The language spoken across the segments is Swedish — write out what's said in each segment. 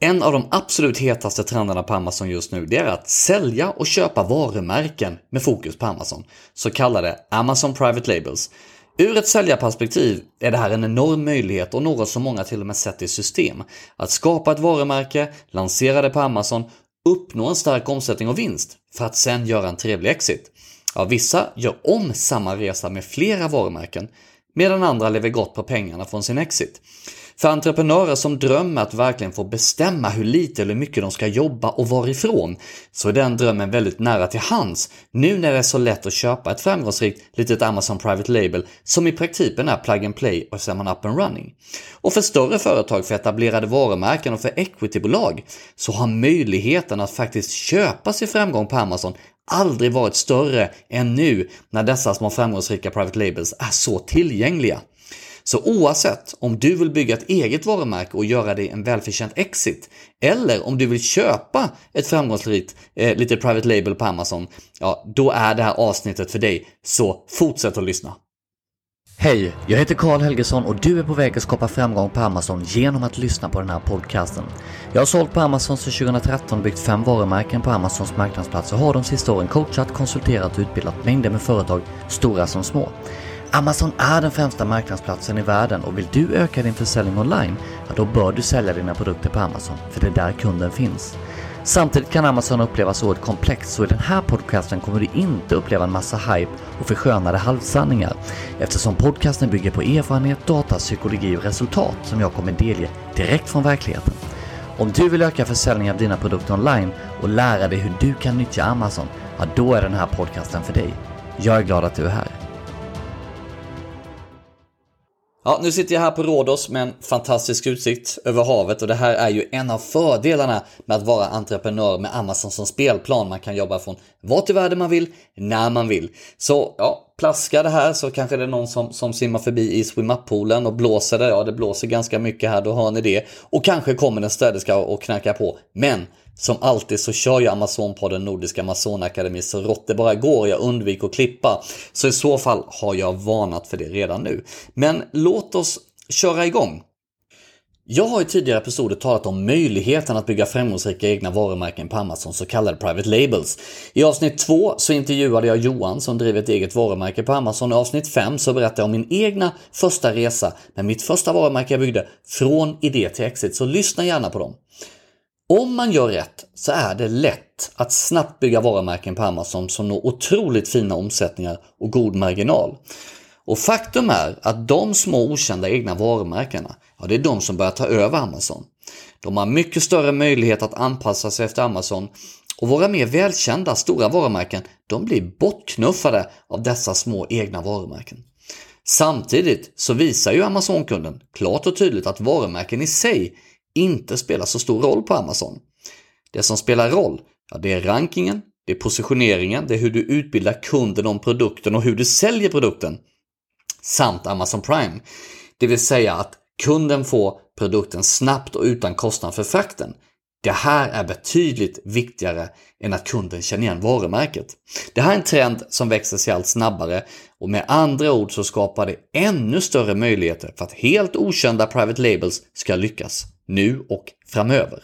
En av de absolut hetaste trenderna på Amazon just nu det är att sälja och köpa varumärken med fokus på Amazon, så kallade Amazon Private Labels. Ur ett säljarperspektiv är det här en enorm möjlighet och något som många till och med sett i system. Att skapa ett varumärke, lansera det på Amazon, uppnå en stark omsättning och vinst för att sen göra en trevlig exit. Ja, vissa gör om samma resa med flera varumärken medan andra lever gott på pengarna från sin exit. För entreprenörer som drömmer att verkligen få bestämma hur lite eller mycket de ska jobba och varifrån, så är den drömmen väldigt nära till hands nu när det är så lätt att köpa ett framgångsrikt litet Amazon Private Label som i praktiken är plug and play och så är man up and running. Och för större företag, för etablerade varumärken och för equitybolag så har möjligheten att faktiskt köpa sig framgång på Amazon aldrig varit större än nu när dessa små framgångsrika private labels är så tillgängliga. Så oavsett om du vill bygga ett eget varumärke och göra det en välförtjänt exit, eller om du vill köpa ett framgångsrikt eh, litet private label på Amazon, ja, då är det här avsnittet för dig. Så fortsätt att lyssna. Hej, jag heter Karl Helgesson och du är på väg att skapa framgång på Amazon genom att lyssna på den här podcasten. Jag har sålt på Amazon sedan 2013 och byggt fem varumärken på Amazons marknadsplats och har de sista åren coachat, konsulterat och utbildat mängder med företag, stora som små. Amazon är den främsta marknadsplatsen i världen och vill du öka din försäljning online, ja då bör du sälja dina produkter på Amazon, för det är där kunden finns. Samtidigt kan Amazon upplevas oerhört komplext så i den här podcasten kommer du inte uppleva en massa hype och förskönade halvsanningar eftersom podcasten bygger på erfarenhet, data, psykologi och resultat som jag kommer delge direkt från verkligheten. Om du vill öka försäljningen av dina produkter online och lära dig hur du kan nyttja Amazon, ja då är den här podcasten för dig. Jag är glad att du är här. Ja, nu sitter jag här på Rhodos med en fantastisk utsikt över havet och det här är ju en av fördelarna med att vara entreprenör med Amazon som spelplan. Man kan jobba från vart i världen man vill, när man vill. Så ja, plaskar det här så kanske det är någon som, som simmar förbi i swimup-poolen och blåser det. Ja, det blåser ganska mycket här, då hör ni det. Och kanske kommer en städerska och knackar på. Men som alltid så kör jag Amazon-podden Nordiska Amazonakademi så rått det bara går. Jag undviker att klippa. Så i så fall har jag varnat för det redan nu. Men låt oss köra igång. Jag har i tidigare episoder talat om möjligheten att bygga framgångsrika egna varumärken på Amazon, så kallade private labels. I avsnitt 2 så intervjuade jag Johan som driver ett eget varumärke på Amazon. I avsnitt 5 så berättade jag om min egna första resa med mitt första varumärke jag byggde från idé till exit, så lyssna gärna på dem. Om man gör rätt så är det lätt att snabbt bygga varumärken på Amazon som når otroligt fina omsättningar och god marginal. Och faktum är att de små okända egna varumärkena, ja det är de som börjar ta över Amazon. De har mycket större möjlighet att anpassa sig efter Amazon och våra mer välkända stora varumärken, de blir bortknuffade av dessa små egna varumärken. Samtidigt så visar ju Amazon-kunden klart och tydligt att varumärken i sig inte spelar så stor roll på Amazon. Det som spelar roll, ja, det är rankingen, det är positioneringen, det är hur du utbildar kunden om produkten och hur du säljer produkten. Samt Amazon Prime. Det vill säga att kunden får produkten snabbt och utan kostnad för frakten. Det här är betydligt viktigare än att kunden känner igen varumärket. Det här är en trend som växer sig allt snabbare och med andra ord så skapar det ännu större möjligheter för att helt okända private labels ska lyckas nu och framöver.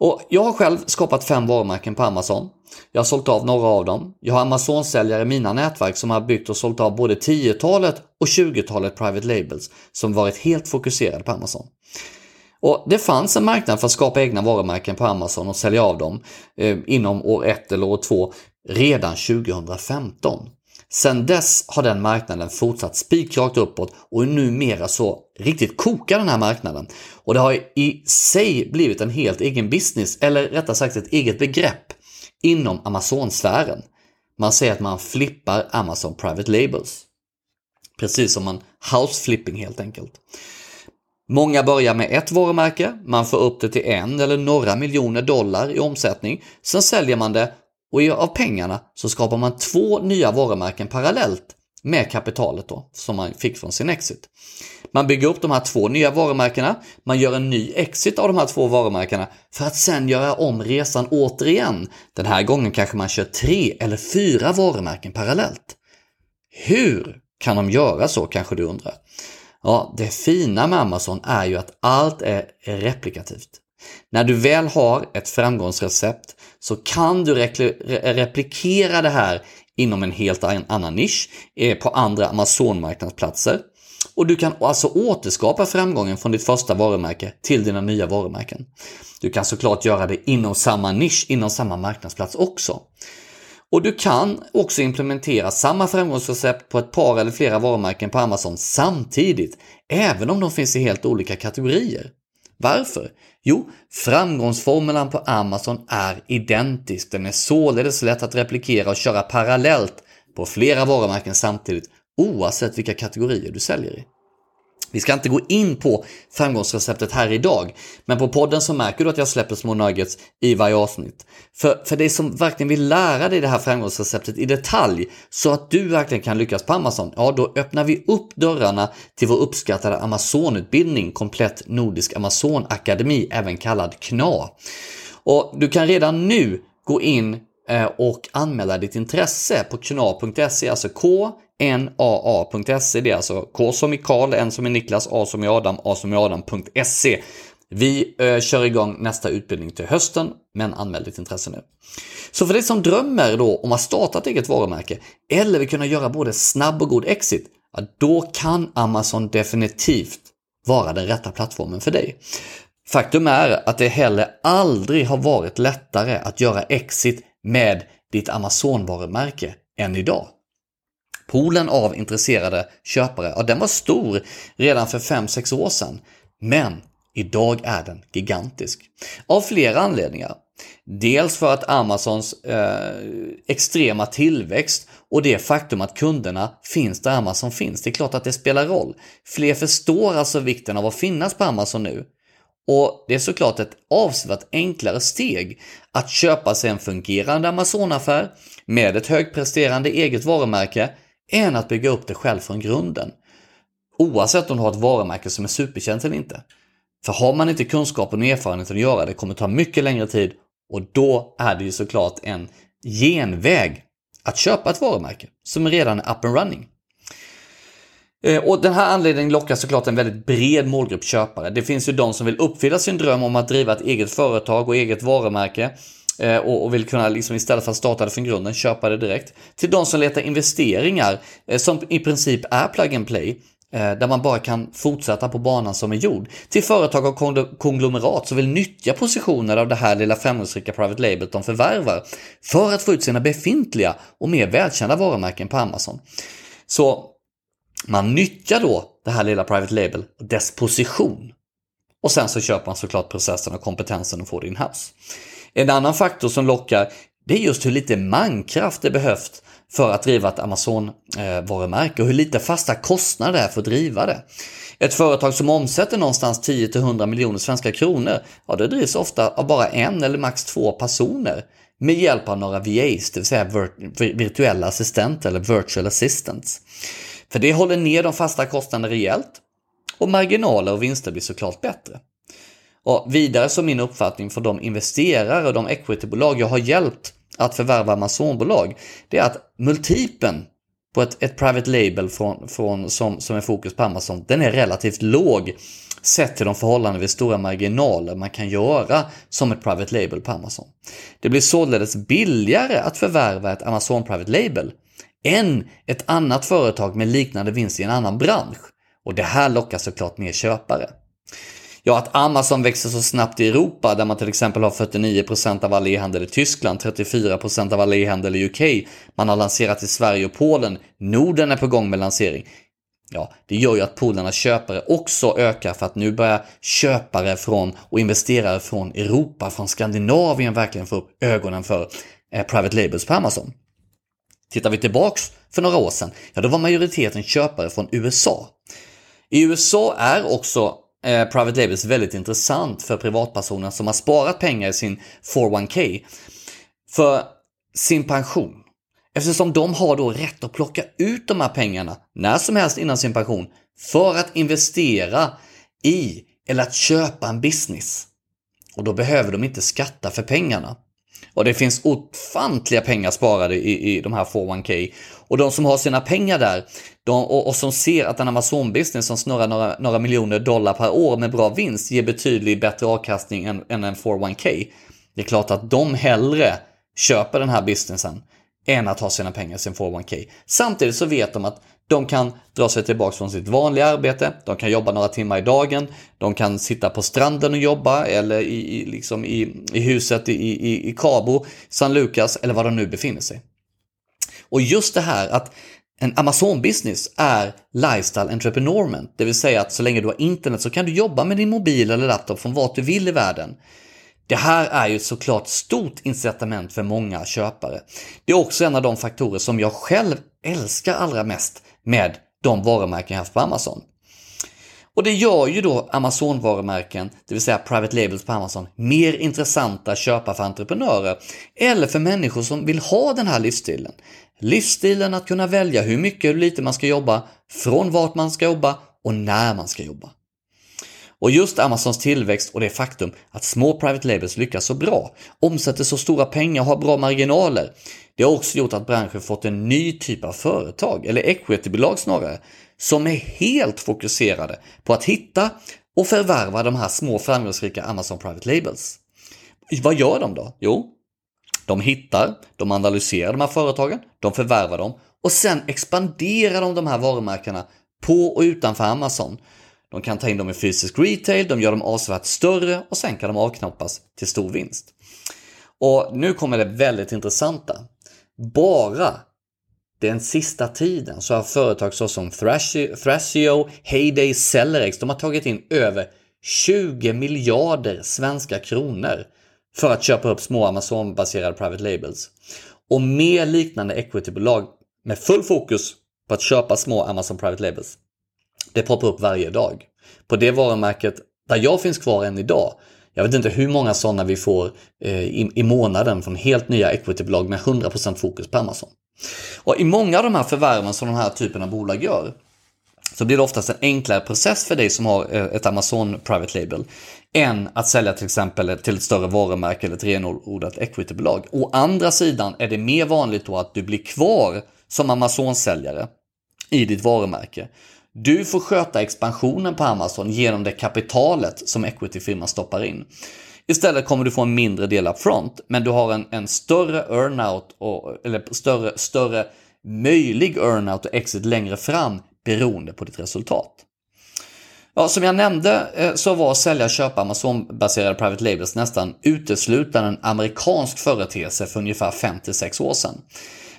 Och jag har själv skapat fem varumärken på Amazon. Jag har sålt av några av dem. Jag har Amazon-säljare i mina nätverk som har byggt och sålt av både 10-talet och 20-talet private labels som varit helt fokuserade på Amazon. Och Det fanns en marknad för att skapa egna varumärken på Amazon och sälja av dem eh, inom år 1 eller år 2 redan 2015. Sen dess har den marknaden fortsatt spikrakt uppåt och är numera så riktigt kokar den här marknaden. Och det har i sig blivit en helt egen business, eller rättare sagt ett eget begrepp inom Amazon-sfären. Man säger att man flippar Amazon Private Labels. Precis som en house flipping helt enkelt. Många börjar med ett varumärke, man får upp det till en eller några miljoner dollar i omsättning. Sen säljer man det och av pengarna så skapar man två nya varumärken parallellt med kapitalet då, som man fick från sin exit. Man bygger upp de här två nya varumärkena, man gör en ny exit av de här två varumärkena för att sen göra om resan återigen. Den här gången kanske man kör tre eller fyra varumärken parallellt. Hur kan de göra så kanske du undrar? Ja, det fina med Amazon är ju att allt är replikativt. När du väl har ett framgångsrecept så kan du replikera det här inom en helt annan nisch eh, på andra Amazon-marknadsplatser. Och du kan alltså återskapa framgången från ditt första varumärke till dina nya varumärken. Du kan såklart göra det inom samma nisch, inom samma marknadsplats också. Och du kan också implementera samma framgångsrecept på ett par eller flera varumärken på Amazon samtidigt, även om de finns i helt olika kategorier. Varför? Jo, framgångsformulan på Amazon är identisk. Den är således lätt att replikera och köra parallellt på flera varumärken samtidigt oavsett vilka kategorier du säljer i. Vi ska inte gå in på framgångsreceptet här idag, men på podden så märker du att jag släpper små nuggets i varje avsnitt. För, för det som verkligen vill lära dig det här framgångsreceptet i detalj, så att du verkligen kan lyckas på Amazon, ja då öppnar vi upp dörrarna till vår uppskattade Amazon-utbildning, komplett Nordisk Amazon Akademi, även kallad KNA. Och du kan redan nu gå in eh, och anmäla ditt intresse på kna.se, alltså K naa.se. Det är alltså K som i Karl, N som i Niklas, A som i Adam, A som i Adam.se. Vi eh, kör igång nästa utbildning till hösten, men anmäl ditt intresse nu. Så för dig som drömmer då om att starta ett eget varumärke eller vill kunna göra både snabb och god exit, ja, då kan Amazon definitivt vara den rätta plattformen för dig. Faktum är att det heller aldrig har varit lättare att göra exit med ditt Amazon-varumärke än idag. Poolen av intresserade köpare, ja den var stor redan för 5-6 år sedan. Men idag är den gigantisk. Av flera anledningar. Dels för att Amazons eh, extrema tillväxt och det faktum att kunderna finns där Amazon finns. Det är klart att det spelar roll. Fler förstår alltså vikten av att finnas på Amazon nu. Och det är såklart ett avsevärt enklare steg att köpa sig en fungerande Amazon-affär med ett högpresterande eget varumärke än att bygga upp det själv från grunden. Oavsett om du har ett varumärke som är superkänt eller inte. För har man inte kunskapen och erfarenheten att göra det kommer det ta mycket längre tid och då är det ju såklart en genväg att köpa ett varumärke som redan är up and running. Eh, och den här anledningen lockar såklart en väldigt bred målgrupp köpare. Det finns ju de som vill uppfylla sin dröm om att driva ett eget företag och eget varumärke Eh, och vill kunna liksom istället för att starta det från grunden köpa det direkt. Till de som letar investeringar eh, som i princip är plug and play eh, där man bara kan fortsätta på banan som är gjord. Till företag och konglomerat som vill nyttja positioner av det här lilla framgångsrika private Label de förvärvar för att få ut sina befintliga och mer välkända varumärken på Amazon. Så man nyttjar då det här lilla private label och dess position. Och sen så köper man såklart processen och kompetensen och får det in-house. En annan faktor som lockar det är just hur lite mankraft det behövs för att driva ett Amazon-varumärke och hur lite fasta kostnader det är för att driva det. Ett företag som omsätter någonstans 10-100 miljoner svenska kronor, ja det drivs ofta av bara en eller max två personer med hjälp av några VAs, det vill säga virtuella assistenter eller virtual assistants. För det håller ner de fasta kostnaderna rejält och marginaler och vinster blir såklart bättre. Och vidare så min uppfattning för de investerare och de equitybolag jag har hjälpt att förvärva Amazonbolag, det är att multipeln på ett, ett private label från, från, som, som är fokus på Amazon, den är relativt låg sett till de förhållandevis stora marginaler man kan göra som ett private label på Amazon. Det blir således billigare att förvärva ett Amazon private label än ett annat företag med liknande vinst i en annan bransch. Och det här lockar såklart mer köpare. Ja, att Amazon växer så snabbt i Europa där man till exempel har 49% av all e-handel i Tyskland, 34% av all e-handel i UK. Man har lanserat i Sverige och Polen. Norden är på gång med lansering. Ja, det gör ju att Polarnas köpare också ökar för att nu börjar köpare från och investerare från Europa, från Skandinavien verkligen få upp ögonen för eh, private labels på Amazon. Tittar vi tillbaks för några år sedan, ja då var majoriteten köpare från USA. I USA är också eh, private labels väldigt intressant för privatpersoner som har sparat pengar i sin 401k för sin pension. Eftersom de har då rätt att plocka ut de här pengarna när som helst innan sin pension för att investera i eller att köpa en business. Och då behöver de inte skatta för pengarna. Och det finns ofantliga pengar sparade i, i de här 401k. Och de som har sina pengar där de, och, och, som ser att en Amazon-business som snurrar några, några, miljoner dollar per år med bra vinst ger betydligt bättre avkastning än, än en 401k. Det är klart att de hellre köper den här businessen än att ha sina pengar i sin 401k. Samtidigt så vet de att de kan dra sig tillbaka från sitt vanliga arbete, de kan jobba några timmar i dagen, de kan sitta på stranden och jobba eller i, liksom i, i huset i, i, i Cabo, San Lucas eller var de nu befinner sig. Och just det här att en Amazon-business är lifestyle entrepreneurment, det vill säga att så länge du har internet så kan du jobba med din mobil eller laptop från vart du vill i världen. Det här är ju såklart stort incitament för många köpare. Det är också en av de faktorer som jag själv älskar allra mest med de varumärken jag haft på Amazon. Och det gör ju då Amazon-varumärken, det vill säga private labels på Amazon, mer intressanta att köpa för entreprenörer eller för människor som vill ha den här livsstilen. Livsstilen att kunna välja hur mycket och lite man ska jobba, från vart man ska jobba och när man ska jobba. Och just Amazons tillväxt och det faktum att små private labels lyckas så bra, omsätter så stora pengar och har bra marginaler, det har också gjort att branschen fått en ny typ av företag, eller equitybolag snarare, som är helt fokuserade på att hitta och förvärva de här små framgångsrika Amazon Private Labels. Vad gör de då? Jo, de hittar, de analyserar de här företagen, de förvärvar dem och sen expanderar de de här varumärkena på och utanför Amazon. De kan ta in dem i fysisk retail, de gör dem avsevärt större och sen kan de avknoppas till stor vinst. Och nu kommer det väldigt intressanta. Bara den sista tiden så har företag såsom Thrasio, Heyday, Cellerex, de har tagit in över 20 miljarder svenska kronor för att köpa upp små Amazon-baserade private labels. Och mer liknande equitybolag med full fokus på att köpa små Amazon private labels. Det poppar upp varje dag. På det varumärket där jag finns kvar än idag, jag vet inte hur många sådana vi får eh, i, i månaden från helt nya equitybolag med 100% fokus på Amazon. Och I många av de här förvärven som den här typen av bolag gör så blir det oftast en enklare process för dig som har eh, ett Amazon Private Label än att sälja till exempel till ett större varumärke eller ett renodlat equitybolag. Å andra sidan är det mer vanligt då att du blir kvar som Amazon-säljare i ditt varumärke. Du får sköta expansionen på Amazon genom det kapitalet som equityfirman stoppar in. Istället kommer du få en mindre del front, men du har en, en större earnout, och, eller större, större möjlig earnout och exit längre fram beroende på ditt resultat. Ja, som jag nämnde eh, så var sälja och köpa Amazon-baserade private labels nästan uteslutande en amerikansk företeelse för ungefär 5-6 år sedan.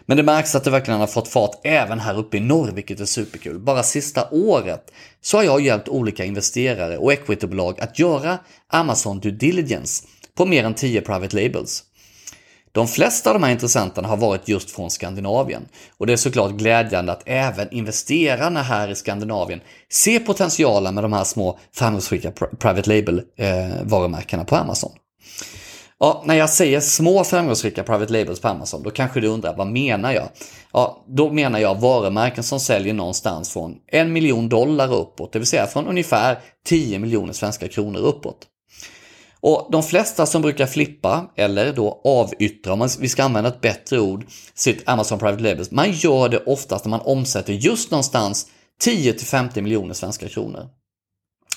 Men det märks att det verkligen har fått fart även här uppe i norr, vilket är superkul. Bara sista året så har jag hjälpt olika investerare och equitybolag att göra Amazon due diligence på mer än 10 private labels. De flesta av de här intressenterna har varit just från Skandinavien och det är såklart glädjande att även investerarna här i Skandinavien ser potentialen med de här små framgångsrika private Label eh, varumärkena på Amazon. Ja, när jag säger små framgångsrika private labels på Amazon, då kanske du undrar vad menar jag? Ja, då menar jag varumärken som säljer någonstans från en miljon dollar uppåt, det vill säga från ungefär 10 miljoner svenska kronor uppåt. Och de flesta som brukar flippa, eller då avyttra, om vi ska använda ett bättre ord, sitt Amazon Private Labels, man gör det oftast när man omsätter just någonstans 10-50 miljoner svenska kronor.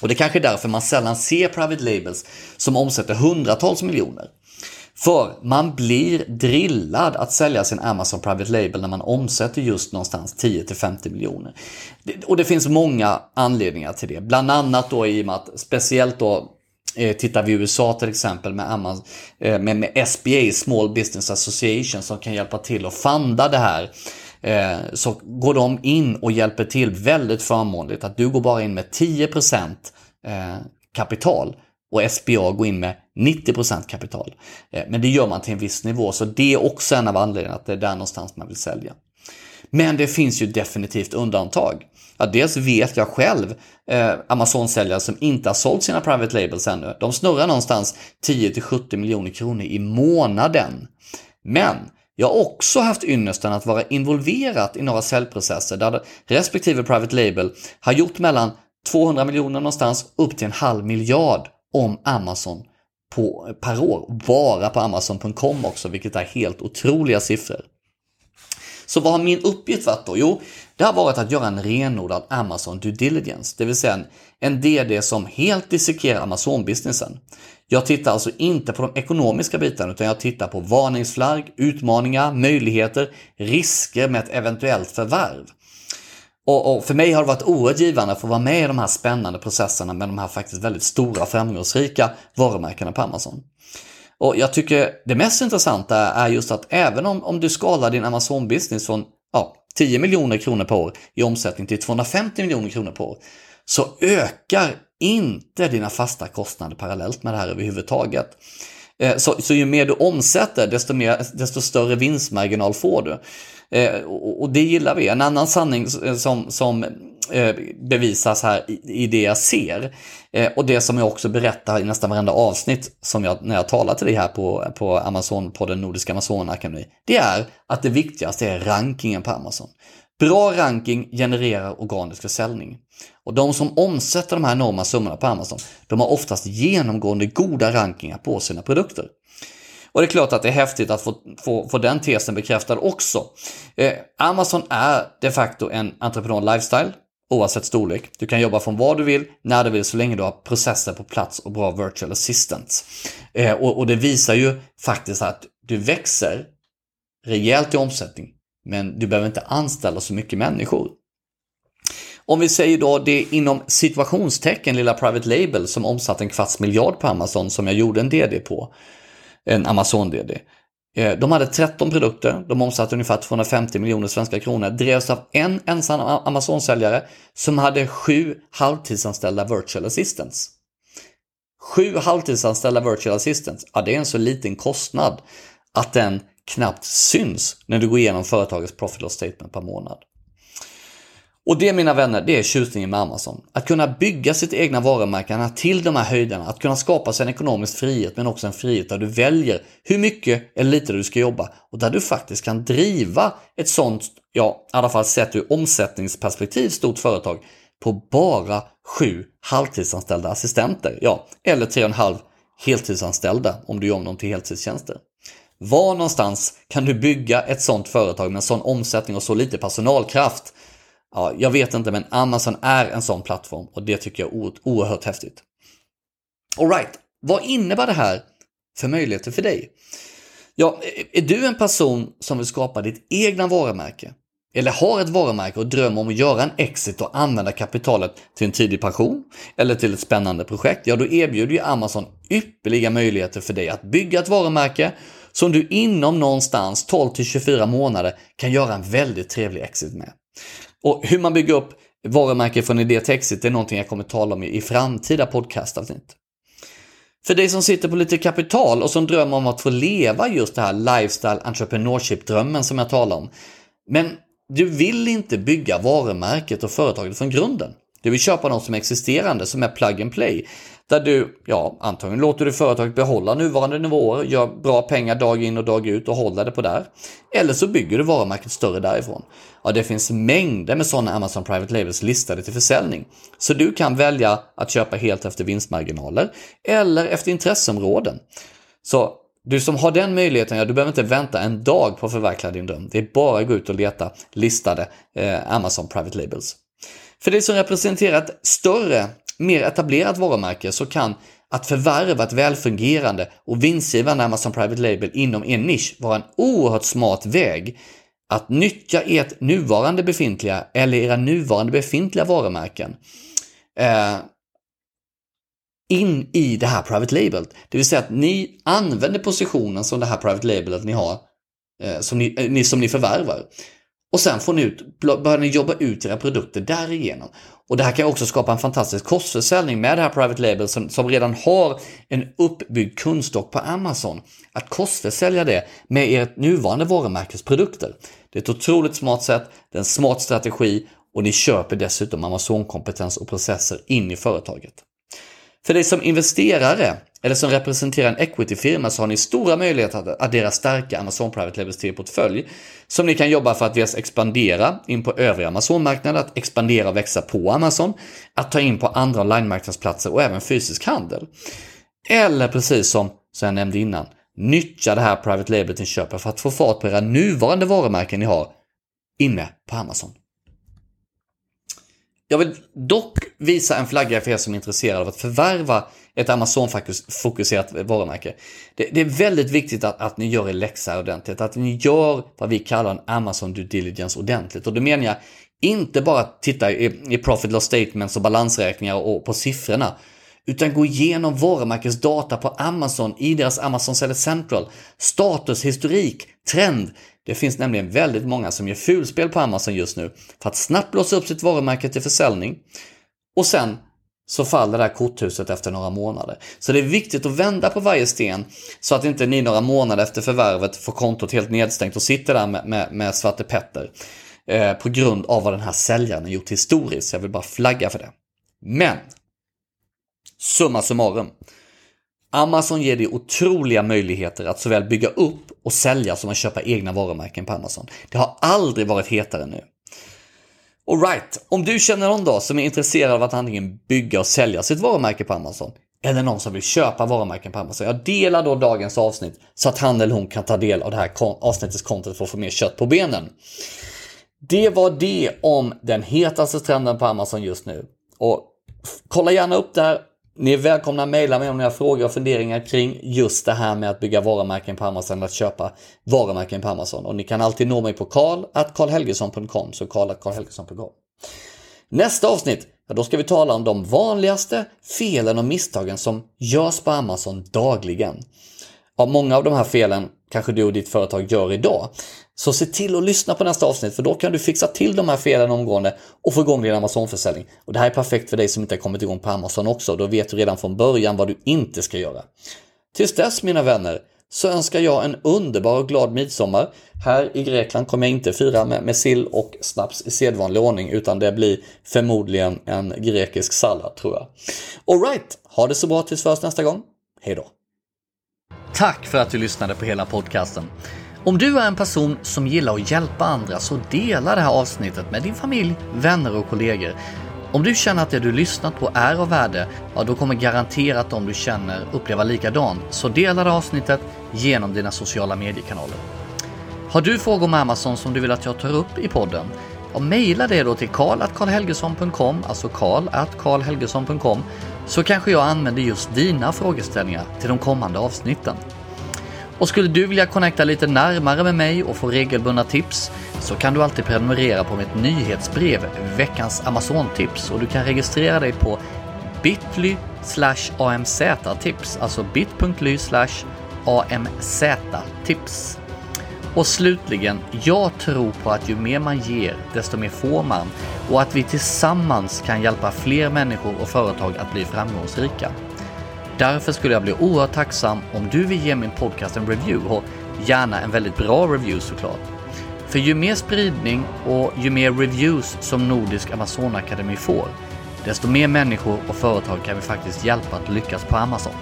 Och det är kanske är därför man sällan ser private labels som omsätter hundratals miljoner. För man blir drillad att sälja sin Amazon Private Label när man omsätter just någonstans 10-50 miljoner. Och det finns många anledningar till det. Bland annat då i och med att speciellt då eh, Tittar vi i USA till exempel med, Amazon, eh, med, med SBA, Small Business Association, som kan hjälpa till att fanda det här Eh, så går de in och hjälper till väldigt förmånligt. Att du går bara in med 10% eh, kapital och SBA går in med 90% kapital. Eh, men det gör man till en viss nivå, så det är också en av anledningarna att det är där någonstans man vill sälja. Men det finns ju definitivt undantag. Ja, dels vet jag själv eh, Amazon-säljare som inte har sålt sina private labels ännu. De snurrar någonstans 10-70 miljoner kronor i månaden. Men jag har också haft ynnesten att vara involverat i några säljprocesser där respektive private label har gjort mellan 200 miljoner någonstans upp till en halv miljard om Amazon på, per år, bara på Amazon.com också, vilket är helt otroliga siffror. Så vad har min uppgift varit då? Jo, det har varit att göra en renodlad Amazon due diligence, det vill säga en, en DD som helt dissekerar Amazon-businessen. Jag tittar alltså inte på de ekonomiska bitarna utan jag tittar på varningsflagg, utmaningar, möjligheter, risker med ett eventuellt förvärv. Och, och, för mig har det varit oerhört givande att få vara med i de här spännande processerna med de här faktiskt väldigt stora framgångsrika varumärkena på Amazon. Och jag tycker det mest intressanta är just att även om, om du skalar din Amazon-business från ja, 10 miljoner kronor per år i omsättning till 250 miljoner kronor per år, så ökar inte dina fasta kostnader parallellt med det här överhuvudtaget. Eh, så, så ju mer du omsätter, desto, mer, desto större vinstmarginal får du. Eh, och det gillar vi. En annan sanning eh, som, som bevisas här i det jag ser och det som jag också berättar i nästan varenda avsnitt som jag, när jag talar till dig här på, på Amazon, på den Nordiska Amazon Akademi, det är att det viktigaste är rankingen på Amazon. Bra ranking genererar organisk försäljning. Och de som omsätter de här enorma summorna på Amazon, de har oftast genomgående goda rankingar på sina produkter. Och det är klart att det är häftigt att få, få, få den tesen bekräftad också. Eh, Amazon är de facto en entreprenör lifestyle oavsett storlek. Du kan jobba från var du vill, när du vill, så länge du har processer på plats och bra virtual assistants. Eh, och, och det visar ju faktiskt att du växer rejält i omsättning, men du behöver inte anställa så mycket människor. Om vi säger då det inom situationstecken lilla Private Label som omsatte en kvarts miljard på Amazon som jag gjorde en DD på, en Amazon-DD. Eh, de hade 13 produkter, de omsatte ungefär 250 miljoner svenska kronor, drevs av en ensam Amazon-säljare som hade sju halvtidsanställda virtual assistants. Sju halvtidsanställda virtual assistants, ja det är en så liten kostnad att den knappt syns när du går igenom företagets profit loss statement per månad. Och det mina vänner, det är tjusningen med Amazon. Att kunna bygga sitt egna varumärke till de här höjderna, att kunna skapa sig en ekonomisk frihet men också en frihet där du väljer hur mycket eller lite du ska jobba och där du faktiskt kan driva ett sånt, ja i alla fall sett ur omsättningsperspektiv stort företag på bara sju halvtidsanställda assistenter, ja eller tre och en halv heltidsanställda om du gör om dem till heltidstjänster. Var någonstans kan du bygga ett sånt företag med en sån omsättning och så lite personalkraft Ja, jag vet inte, men Amazon är en sån plattform och det tycker jag är oerhört häftigt. Alright, vad innebär det här för möjligheter för dig? Ja, är du en person som vill skapa ditt egna varumärke? Eller har ett varumärke och drömmer om att göra en exit och använda kapitalet till en tidig pension eller till ett spännande projekt? Ja, då erbjuder ju Amazon ypperliga möjligheter för dig att bygga ett varumärke som du inom någonstans 12 till 24 månader kan göra en väldigt trevlig exit med. Och hur man bygger upp varumärke från idé till exit är någonting jag kommer tala om i framtida podcastavsnitt. För dig som sitter på lite kapital och som drömmer om att få leva just det här lifestyle entrepreneurship-drömmen som jag talar om. Men du vill inte bygga varumärket och företaget från grunden. Du vill köpa något som är existerande, som är plug and play. Där du, ja, antagligen låter du företaget behålla nuvarande nivåer, gör bra pengar dag in och dag ut och håller det på där. Eller så bygger du varumärket större därifrån. Ja, det finns mängder med sådana Amazon Private Labels listade till försäljning. Så du kan välja att köpa helt efter vinstmarginaler eller efter intresseområden. Så du som har den möjligheten, ja, du behöver inte vänta en dag på att förverkliga din dröm. Det är bara att gå ut och leta listade eh, Amazon Private Labels. För dig som representerar ett större mer etablerat varumärke så kan att förvärva ett välfungerande och vinstgivande Amazon Private Label inom en nisch vara en oerhört smart väg att nyttja ert nuvarande befintliga eller era nuvarande befintliga varumärken eh, in i det här Private Label. Det vill säga att ni använder positionen som det här Private Labelet ni har, eh, som, ni, eh, som ni förvärvar. Och sen får ni ut, börjar ni jobba ut era produkter därigenom. Och det här kan också skapa en fantastisk kostförsäljning med det här Private Label som, som redan har en uppbyggd kundstock på Amazon. Att kostförsälja det med ert nuvarande varumärkes produkter. Det är ett otroligt smart sätt, det är en smart strategi och ni köper dessutom Amazon-kompetens och processer in i företaget. För dig som investerare eller som representerar en equity-firma så har ni stora möjligheter att addera starka Amazon Private Labels till er portfölj som ni kan jobba för att dels expandera in på övriga Amazon-marknader, att expandera och växa på Amazon, att ta in på andra online-marknadsplatser och även fysisk handel. Eller precis som, som jag nämnde innan, nyttja det här private labelet-inköpet för att få fart på era nuvarande varumärken ni har inne på Amazon. Jag vill dock visa en flagga för er som är intresserade av att förvärva ett Amazon-fokuserat varumärke. Det, det, är väldigt viktigt att, att ni gör er läxa ordentligt, att ni gör vad vi kallar en Amazon due diligence ordentligt. Och då menar jag inte bara titta i, i profit loss statements och balansräkningar och på siffrorna, utan gå igenom varumärkesdata på Amazon i deras Amazon Seller Central, status, historik, trend. Det finns nämligen väldigt många som gör fulspel på Amazon just nu för att snabbt blåsa upp sitt varumärke till försäljning och sen så faller det här korthuset efter några månader. Så det är viktigt att vända på varje sten så att inte ni några månader efter förvärvet får kontot helt nedstängt och sitter där med, med, med Svarte Petter. Eh, på grund av vad den här säljaren har gjort historiskt. Jag vill bara flagga för det. Men Summa summarum. Amazon ger dig otroliga möjligheter att såväl bygga upp och sälja som att köpa egna varumärken på Amazon. Det har aldrig varit hetare nu. Alright, om du känner någon då som är intresserad av att antingen bygga och sälja sitt varumärke på Amazon eller någon som vill köpa varumärken på Amazon. Jag delar då dagens avsnitt så att han eller hon kan ta del av det här avsnittets content för att få mer kött på benen. Det var det om den hetaste trenden på Amazon just nu. Och kolla gärna upp det här ni är välkomna att mejla mig om ni har frågor och funderingar kring just det här med att bygga varumärken på Amazon, att köpa varumärken på Amazon. Och ni kan alltid nå mig på karl.karlhelgesson.com, så karl.karlhelgesson.com. Nästa avsnitt, ja, då ska vi tala om de vanligaste felen och misstagen som görs på Amazon dagligen. Ja, många av de här felen kanske du och ditt företag gör idag. Så se till att lyssna på nästa avsnitt för då kan du fixa till de här felen omgående och få igång din Amazon-försäljning. Och det här är perfekt för dig som inte har kommit igång på Amazon också. Då vet du redan från början vad du inte ska göra. Tills dess mina vänner så önskar jag en underbar och glad midsommar. Här i Grekland kommer jag inte fira med, med sill och snaps i sedvanlig ordning utan det blir förmodligen en grekisk sallad tror jag. Alright, ha det så bra tills först nästa gång. Hej då! Tack för att du lyssnade på hela podcasten. Om du är en person som gillar att hjälpa andra så dela det här avsnittet med din familj, vänner och kollegor. Om du känner att det du lyssnat på är av värde, ja då kommer garanterat de du känner uppleva likadant. Så dela det avsnittet genom dina sociala mediekanaler. Har du frågor om Amazon som du vill att jag tar upp i podden? Ja, mejla det då till karl.karlhelgesson.com, alltså karl.karlhelgesson.com, så kanske jag använder just dina frågeställningar till de kommande avsnitten. Och skulle du vilja connecta lite närmare med mig och få regelbundna tips så kan du alltid prenumerera på mitt nyhetsbrev Veckans Amazon-tips och du kan registrera dig på bit.ly amz-tips, alltså bit.ly amz-tips. Och slutligen, jag tror på att ju mer man ger, desto mer får man och att vi tillsammans kan hjälpa fler människor och företag att bli framgångsrika. Därför skulle jag bli oerhört tacksam om du vill ge min podcast en review och gärna en väldigt bra review såklart. För ju mer spridning och ju mer reviews som Nordisk Amazonakademi får, desto mer människor och företag kan vi faktiskt hjälpa att lyckas på Amazon.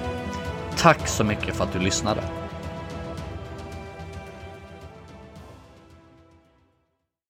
Tack så mycket för att du lyssnade!